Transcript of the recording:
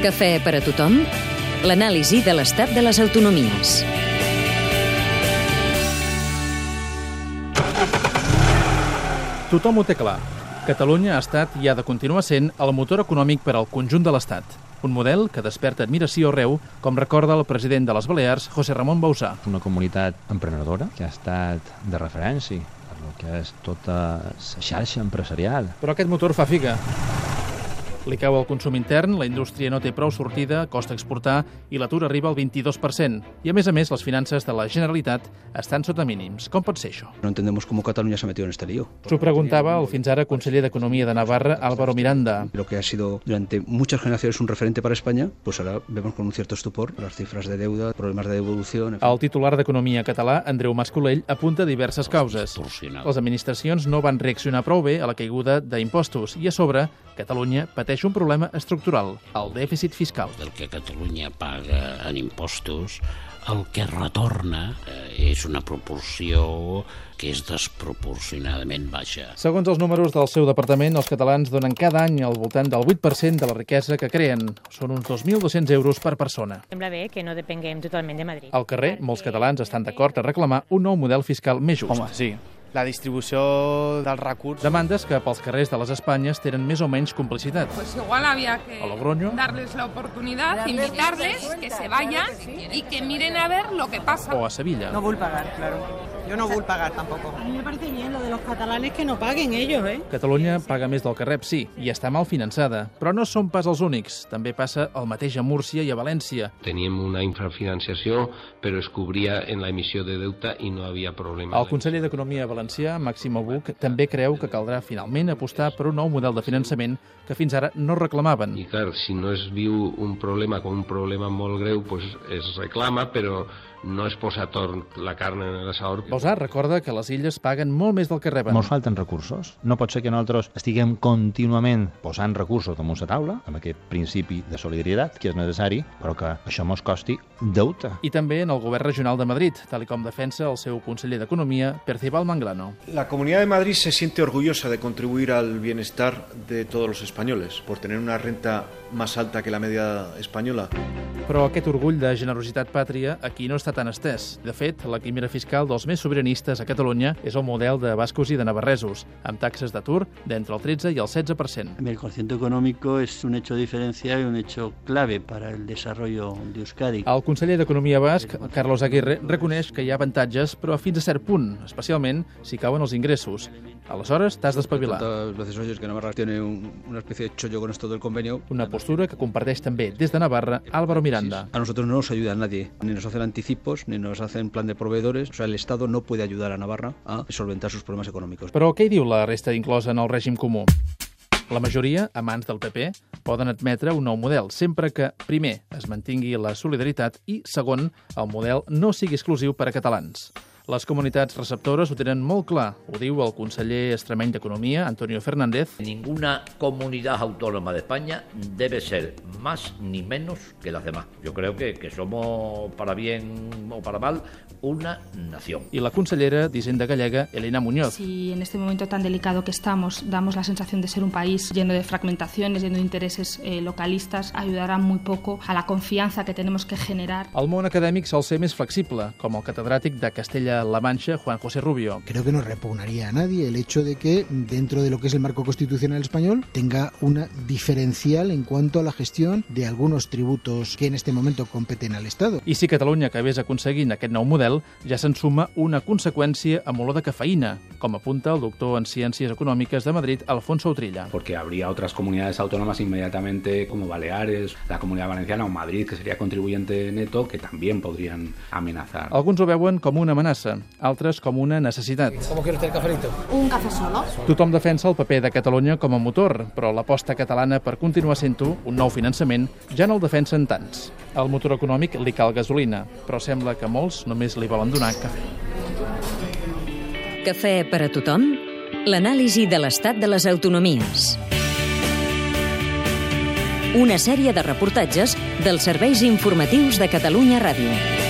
Cafè per a tothom? L'anàlisi de l'estat de les autonomies. Tothom ho té clar. Catalunya ha estat i ha de continuar sent el motor econòmic per al conjunt de l'Estat. Un model que desperta admiració arreu, com recorda el president de les Balears, José Ramon Bausà. Una comunitat emprenedora que ha estat de referència per el que és tota la xarxa empresarial. Però aquest motor fa figa. Li cau el consum intern, la indústria no té prou sortida, costa exportar i l'atur arriba al 22%. I a més a més, les finances de la Generalitat estan sota mínims. Com pot ser això? No entendemos cómo Cataluña se ha metido en este lío. S'ho preguntava el fins ara conseller d'Economia de Navarra, Álvaro Miranda. Lo que ha sido durante muchas generaciones un referente para España, pues ahora vemos con un cierto estupor las cifras de deuda, problemas de devolución... En fin. El titular d'Economia català, Andreu Mascolell, apunta diverses causes. Les administracions no van reaccionar prou bé a la caiguda d'impostos i, a sobre, Catalunya pateix un problema estructural, el dèficit fiscal. del que Catalunya paga en impostos, el que retorna eh, és una proporció que és desproporcionadament baixa. Segons els números del seu departament, els catalans donen cada any al voltant del 8% de la riquesa que creen. Són uns 2.200 euros per persona. Sembla bé que no depenguem totalment de Madrid. Al carrer, molts catalans estan d'acord a reclamar un nou model fiscal més just. Home, sí. La distribució dels recursos... Demandes que pels carrers de les Espanyes tenen més o menys complicitat. Pues igual había que A Logroño. darles la oportunidad, invitarles, que se vayan y que miren a ver lo que pasa. O a Sevilla. No vull pagar, claro. Yo no vull pagar tampoco. A mí me parece bien lo de los catalanes que no paguen ellos, ¿eh? Catalunya paga més del que rep, sí, i està mal finançada. Però no són pas els únics. També passa el mateix a Múrcia i a València. Teníem una infrafinanciació, però es cobria en la emissió de deute i no havia problema. El conseller d'Economia valencià, Màxim Buch, també creu que caldrà finalment apostar per un nou model de finançament que fins ara no reclamaven. I clar, si no es viu un problema com un problema molt greu, pues es reclama, però no es posa tot la carn en l'assador. Bausà recorda que les illes paguen molt més del que reben. Ens falten recursos. No pot ser que nosaltres estiguem contínuament posant recursos damunt la taula, amb aquest principi de solidaritat que és necessari, però que això mos costi deute. I també en el govern regional de Madrid, tal com defensa el seu conseller d'Economia, Percival Manglano. La Comunidad de Madrid se siente orgullosa de contribuir al bienestar de todos los españoles por tener una renta más alta que la media española. Però aquest orgull de generositat pàtria aquí no està tan estès. De fet, la quimera fiscal dels més sobiranistes a Catalunya és el model de bascos i de navarresos, amb taxes d'atur d'entre el 13 i el 16%. El cociente económico es un hecho diferencial y un hecho clave para el desarrollo de Euskadi. El conseller d'Economia basc, Carlos Aguirre, reconeix que hi ha avantatges, però fins a cert punt, especialment si cauen els ingressos. Aleshores, t'has d'espavilar. Que Navarra tiene un- una especie de chollo con esto del convenio. Una postura que comparteix també des de Navarra Álvaro Miranda. A nosotros no nos ayuda nadie, ni nos hacen anticipos, ni nos hacen plan de proveedores. O sea, el Estado no puede ayudar a Navarra a solventar sus problemas económicos. Però què hi diu la resta inclosa en el règim comú? La majoria, a mans del PP, poden admetre un nou model, sempre que, primer, es mantingui la solidaritat i, segon, el model no sigui exclusiu per a catalans. Les comunitats receptores ho tenen molt clar, ho diu el conseller extremeny d'Economia, Antonio Fernández. Ninguna comunidad autónoma de España debe ser más ni menos que las demás. Yo creo que, que somos, para bien o para mal, una nación. I la consellera d'Hisenda gallega, Elena Muñoz. Si en este momento tan delicado que estamos damos la sensación de ser un país lleno de fragmentaciones, lleno de intereses eh, localistas, ayudará muy poco a la confianza que tenemos que generar. El món acadèmic sol ser més flexible, com el catedràtic de Castella-La Manxa, Juan José Rubio. Creo que no repugnaría a nadie el hecho de que dentro de lo que es el marco constitucional español tenga una diferencial en cuanto a la gestión de algunos tributos que en este momento competen al Estado. I si Catalunya acabés aconseguint aquest nou model, ja se'n suma una conseqüència amb olor de cafeïna, com apunta el doctor en Ciències Econòmiques de Madrid, Alfonso Utrilla. Porque habría otras comunidades autónomas inmediatamente como Baleares, la Comunidad Valenciana o Madrid, que sería contribuyente neto, que también podrían amenazar. Alguns ho veuen com una amenaça, altres com una necessitat. ¿Cómo quiere usted el cafelito? Un café solo. Tothom defensa el paper de Catalunya com a motor, però l'aposta catalana per continuar sent-ho, un nou finançament, ja no el defensen tants. Al motor econòmic li cal gasolina, però sembla que molts només li volen donar cafè. Cafè per a tothom? L'anàlisi de l'estat de les autonomies. Una sèrie de reportatges dels serveis informatius de Catalunya Ràdio.